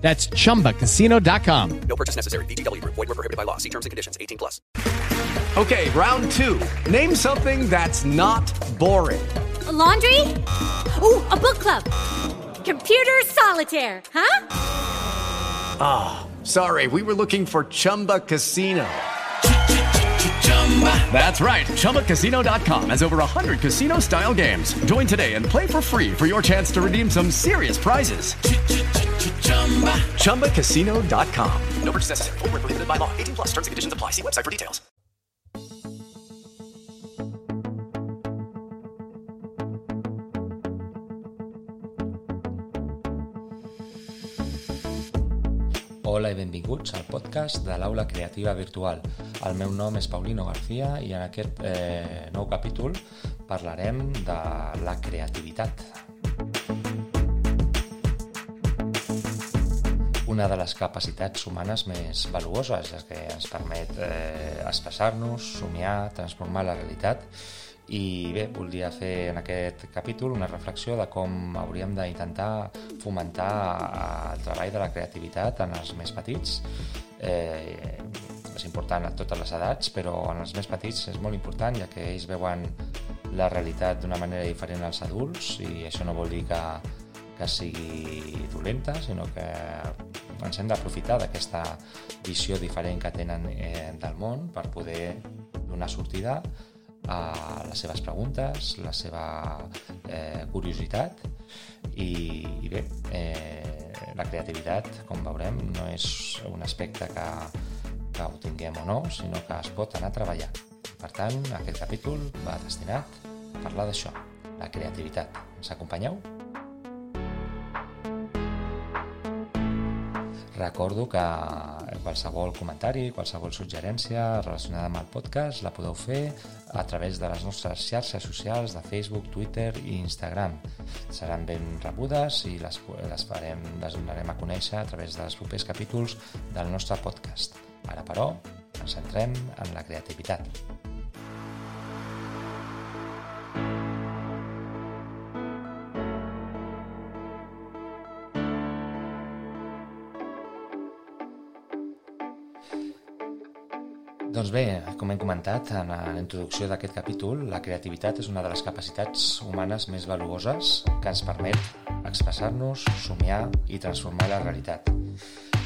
That's chumbacasino.com. No purchase necessary. VGW Group. Void were prohibited by law. See terms and conditions. 18 plus. Okay, round two. Name something that's not boring. A laundry? Ooh, a book club. Computer solitaire, huh? Ah, sorry, we were looking for Chumba Casino. That's right. ChumbaCasino.com has over 100 casino style games. Join today and play for free for your chance to redeem some serious prizes. ChumbaCasino.com. No purchase necessary. Were prohibited by law. 18 plus. Terms and conditions apply. See website for details. Hola i benvinguts al podcast de l'Aula Creativa Virtual. El meu nom és Paulino García i en aquest eh, nou capítol parlarem de la creativitat. Una de les capacitats humanes més valuoses, ja que ens permet eh, expressar-nos, somiar, transformar la realitat i bé, volia fer en aquest capítol una reflexió de com hauríem d'intentar fomentar el treball de la creativitat en els més petits. Eh, és important a totes les edats, però en els més petits és molt important, ja que ells veuen la realitat d'una manera diferent als adults i això no vol dir que, que sigui dolenta, sinó que ens hem d'aprofitar d'aquesta visió diferent que tenen eh, del món per poder donar sortida a les seves preguntes, la seva eh, curiositat i, i bé, eh, la creativitat, com veurem, no és un aspecte que, que ho tinguem o no, sinó que es pot anar a treballar. Per tant, aquest capítol va destinat a parlar d'això, la creativitat. Ens acompanyeu? Recordo que qualsevol comentari, qualsevol suggerència relacionada amb el podcast la podeu fer a través de les nostres xarxes socials de Facebook, Twitter i Instagram. Seran ben rebudes i les, les, farem, les donarem a conèixer a través dels propers capítols del nostre podcast. Ara, però, ens centrem en la creativitat. Doncs bé, com hem comentat en la introducció d'aquest capítol, la creativitat és una de les capacitats humanes més valuoses que ens permet expressar-nos, somiar i transformar la realitat.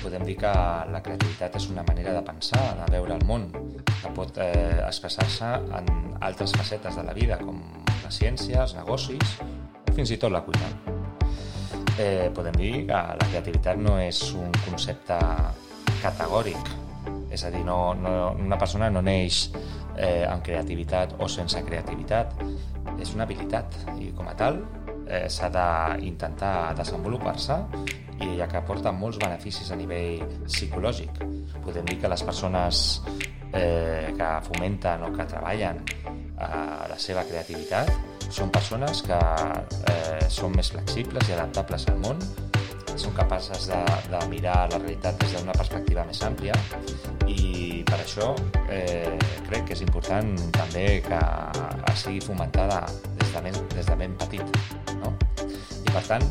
Podem dir que la creativitat és una manera de pensar, de veure el món, que pot eh, expressar-se en altres facetes de la vida, com la ciència, els negocis o fins i tot la cuina. Eh, podem dir que la creativitat no és un concepte categòric, és a dir, no, no, una persona no neix eh, amb creativitat o sense creativitat, és una habilitat i com a tal eh, s'ha d'intentar desenvolupar-se i ja que aporta molts beneficis a nivell psicològic. Podem dir que les persones eh, que fomenten o que treballen eh, la seva creativitat són persones que eh, són més flexibles i adaptables al món són capaces de, de mirar la realitat des d'una perspectiva més àmplia i per això eh, crec que és important també que sigui fomentada des de ben, des de ben petit. No? I per tant,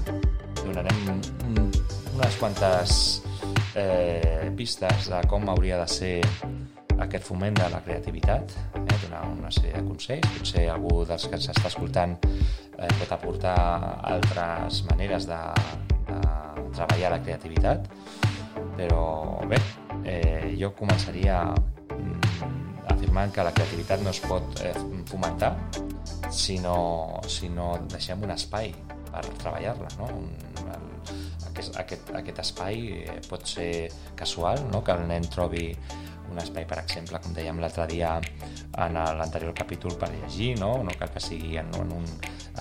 donarem unes quantes eh, pistes de com hauria de ser aquest foment de la creativitat, eh, donar una sèrie de consells. Potser algú dels que s'està escoltant eh, pot aportar altres maneres de, treballar la creativitat, però bé, eh, jo començaria mm, afirmant que la creativitat no es pot eh, fomentar si no, si no deixem un espai per treballar-la. No? Aquest, aquest, aquest espai eh, pot ser casual, no? que el nen trobi un espai, per exemple, com dèiem l'altre dia en l'anterior capítol per llegir, no? no cal que sigui en, en, un,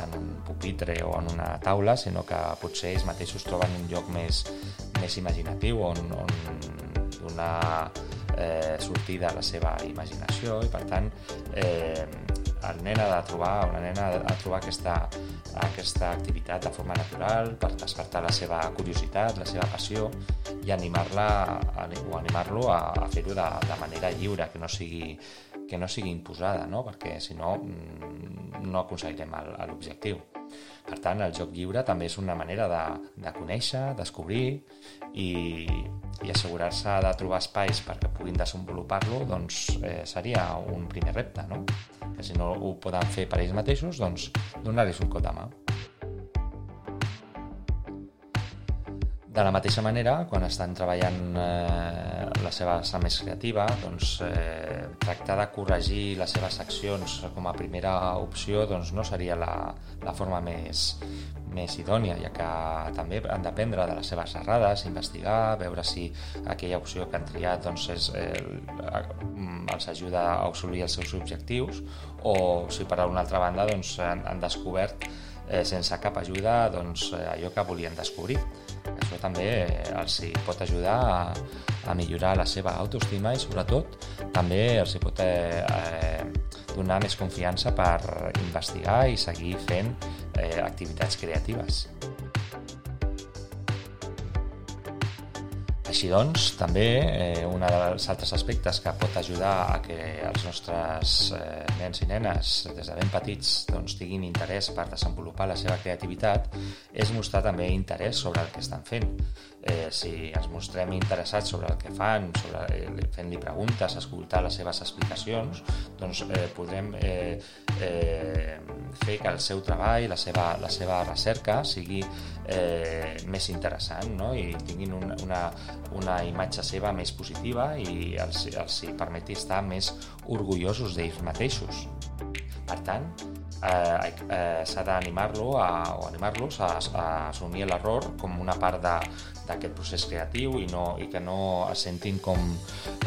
en un pupitre o en una taula, sinó que potser ells mateixos troben un lloc més, més imaginatiu on, on donar eh, sortir de la seva imaginació. I per tant eh, el nen ha de trobar, una nena ha de trobar aquesta, aquesta activitat de forma natural per despertar la seva curiositat, la seva passió i animar-la o animar-lo a, a fer-ho de, de manera lliure, que no sigui que no sigui imposada, no? perquè si no mm, no aconseguirem l'objectiu. Per tant, el joc lliure també és una manera de, de conèixer, descobrir i, i assegurar-se de trobar espais perquè puguin desenvolupar-lo doncs, eh, seria un primer repte. No? Que si no ho poden fer per ells mateixos, doncs donar-los un cop de mà. De la mateixa manera, quan estan treballant eh, la seva sa més creativa, doncs, eh, tractar de corregir les seves accions com a primera opció doncs, no seria la, la forma més, més idònia, ja que també han d'aprendre de les seves errades, investigar, veure si aquella opció que han triat doncs, és, eh, els ajuda a assolir els seus objectius o si per una altra banda doncs, han, han descobert eh, sense cap ajuda doncs, allò que volien descobrir. Això també eh, els hi pot ajudar a, a millorar la seva autoestima i sobretot també els hi pot eh, eh, donar més confiança per investigar i seguir fent eh, activitats creatives. Així doncs, també eh, un dels altres aspectes que pot ajudar a que els nostres eh, nens i nenes des de ben petits doncs, tinguin interès per desenvolupar la seva creativitat és mostrar també interès sobre el que estan fent. Eh, si ens mostrem interessats sobre el que fan, sobre, eh, fent-li preguntes, escoltar les seves explicacions, doncs eh, podrem eh, eh, fer que el seu treball, la seva, la seva recerca sigui eh, més interessant no? i tinguin una, una, una imatge seva més positiva i els, els permeti estar més orgullosos d'ells mateixos. Per tant, eh, eh, s'ha d'animar-lo o animar-los a, a assumir l'error com una part d'aquest procés creatiu i, no, i que no es sentin com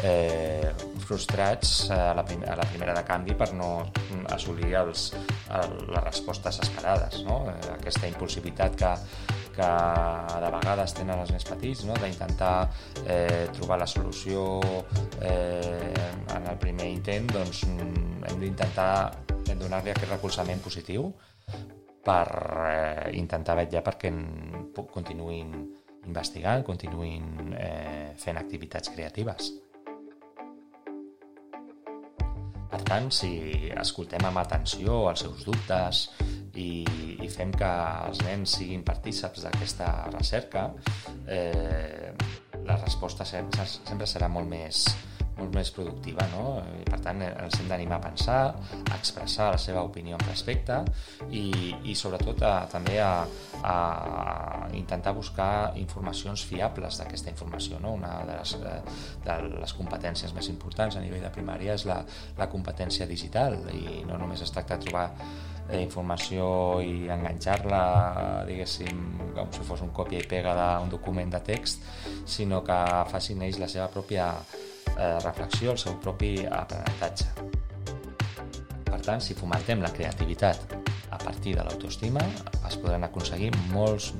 eh, frustrats a la, prim a la primera de canvi per no assolir els, el, les respostes esperades. No? Eh, aquesta impulsivitat que, que de vegades tenen els més petits, no? d'intentar eh, trobar la solució eh, en el primer intent, doncs hem d'intentar donar-li aquest recolzament positiu per eh, intentar vetllar perquè continuïn investigant, continuïn eh, fent activitats creatives. Per tant, si escoltem amb atenció els seus dubtes i, i fem que els nens siguin partíceps d'aquesta recerca, eh, la resposta sempre, sempre serà molt més, molt més productiva, no? I, per tant, els hem d'animar a pensar, a expressar la seva opinió al respecte i, i sobretot a, també a, a intentar buscar informacions fiables d'aquesta informació. No? Una de les, de les competències més importants a nivell de primària és la, la competència digital i no només es tracta de trobar eh, informació i enganxar-la, diguéssim, com si fos un còpia i pega d'un document de text, sinó que facin ells la seva pròpia eh, reflexió, el seu propi aprenentatge. Per tant, si fomentem la creativitat a partir de l'autoestima, es podran aconseguir molts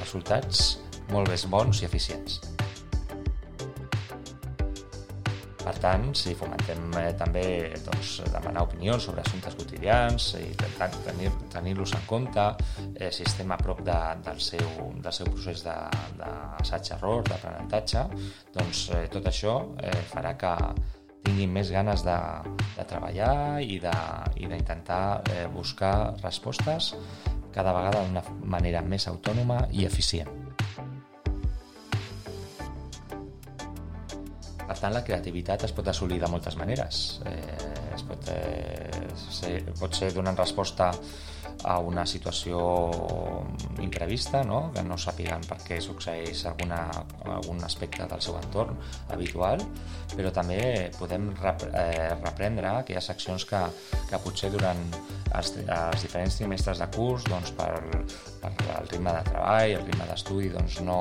resultats molt més bons i eficients. Per tant, si fomentem eh, també doncs, demanar opinions sobre assumptes quotidians i tenir-los tenir en compte, eh, si estem a prop de, del, seu, del seu procés d'assaig-error, d'aprenentatge, doncs eh, tot això eh, farà que tinguin més ganes de, de treballar i d'intentar eh, buscar respostes cada vegada d'una manera més autònoma i eficient. Tant, la creativitat es pot assolir de moltes maneres. Eh, es pot, eh, ser, pot ser donant resposta a una situació imprevista, no? que no sàpiguen per què succeeix alguna, algun aspecte del seu entorn habitual, però també podem rep, eh, reprendre aquelles accions que, que potser durant els, els diferents trimestres de curs doncs, per, per el ritme de treball, el ritme d'estudi, doncs no,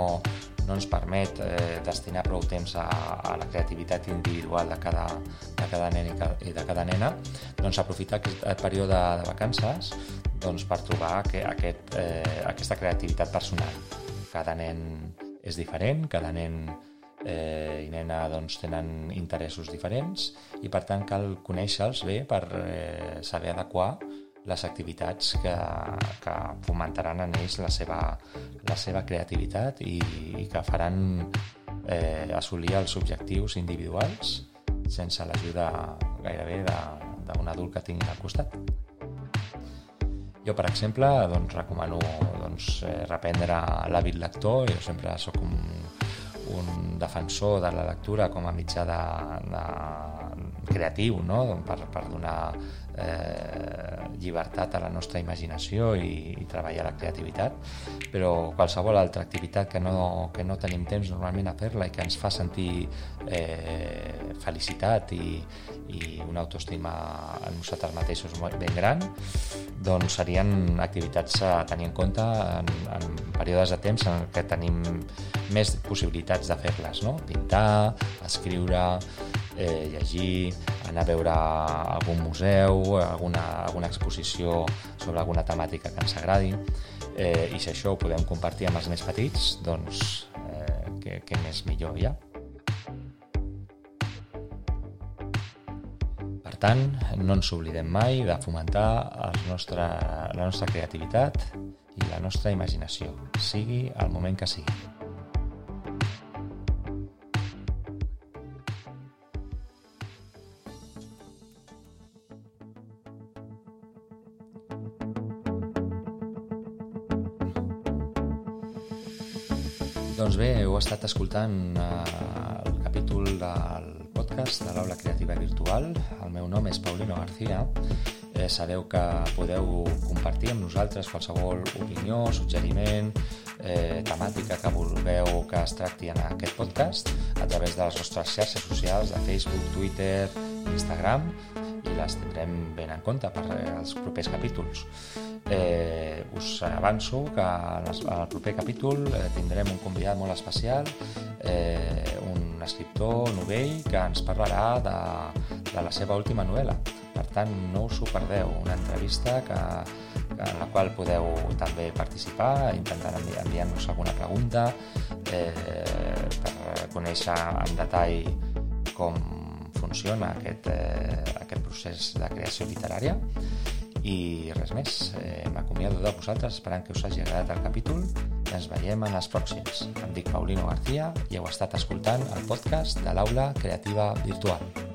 no ens permet eh, destinar prou temps a, a la creativitat individual de cada, de cada nen i, i de cada nena, doncs aprofitar aquest període de vacances doncs, per trobar que, aquest, eh, aquesta creativitat personal. Cada nen és diferent, cada nen eh, i nena doncs, tenen interessos diferents i per tant cal conèixer-los bé per eh, saber adequar les activitats que, que fomentaran en ells la seva, la seva creativitat i, i que faran eh, assolir els objectius individuals sense l'ajuda gairebé d'un adult que tinguin al costat. Jo, per exemple, doncs, recomano doncs, eh, reprendre l'hàbit lector. Jo sempre sóc un, un defensor de la lectura com a mitjà de, de creatiu, no? per, per donar eh, llibertat a la nostra imaginació i, i treballar la creativitat, però qualsevol altra activitat que no, que no tenim temps normalment a fer-la i que ens fa sentir eh, felicitat i, i una autoestima en nosaltres mateixos ben gran, doncs serien activitats a tenir en compte en, en períodes de temps en què tenim més possibilitats de fer-les, no? pintar, escriure, eh, llegir, anar a veure algun museu, alguna, alguna exposició sobre alguna temàtica que ens agradi, eh, i si això ho podem compartir amb els més petits, doncs eh, què, què més millor hi ha. Per tant, no ens oblidem mai de fomentar el nostre, la nostra creativitat i la nostra imaginació, sigui el moment que sigui. Estat escoltant eh, el capítol del podcast de l'Aula Creativa Virtual. El meu nom és Paulino García. Eh, sabeu que podeu compartir amb nosaltres qualsevol opinió, suggeriment, eh, temàtica que vulgueu que es tracti en aquest podcast a través de les nostres xarxes socials de Facebook, Twitter, Instagram i les tindrem ben en compte per als propers capítols eh, us avanço que en el proper capítol eh, tindrem un convidat molt especial, eh, un escriptor novell que ens parlarà de, de la seva última novel·la. Per tant, no us ho perdeu, una entrevista que, que en la qual podeu també participar, intentant enviar-nos alguna pregunta eh, per conèixer en detall com funciona aquest, eh, aquest procés de creació literària i res més, eh, m'acomiado de vosaltres esperant que us hagi agradat el capítol i ens veiem en els pròxims. Em dic Paulino García i heu estat escoltant el podcast de l'Aula Creativa Virtual.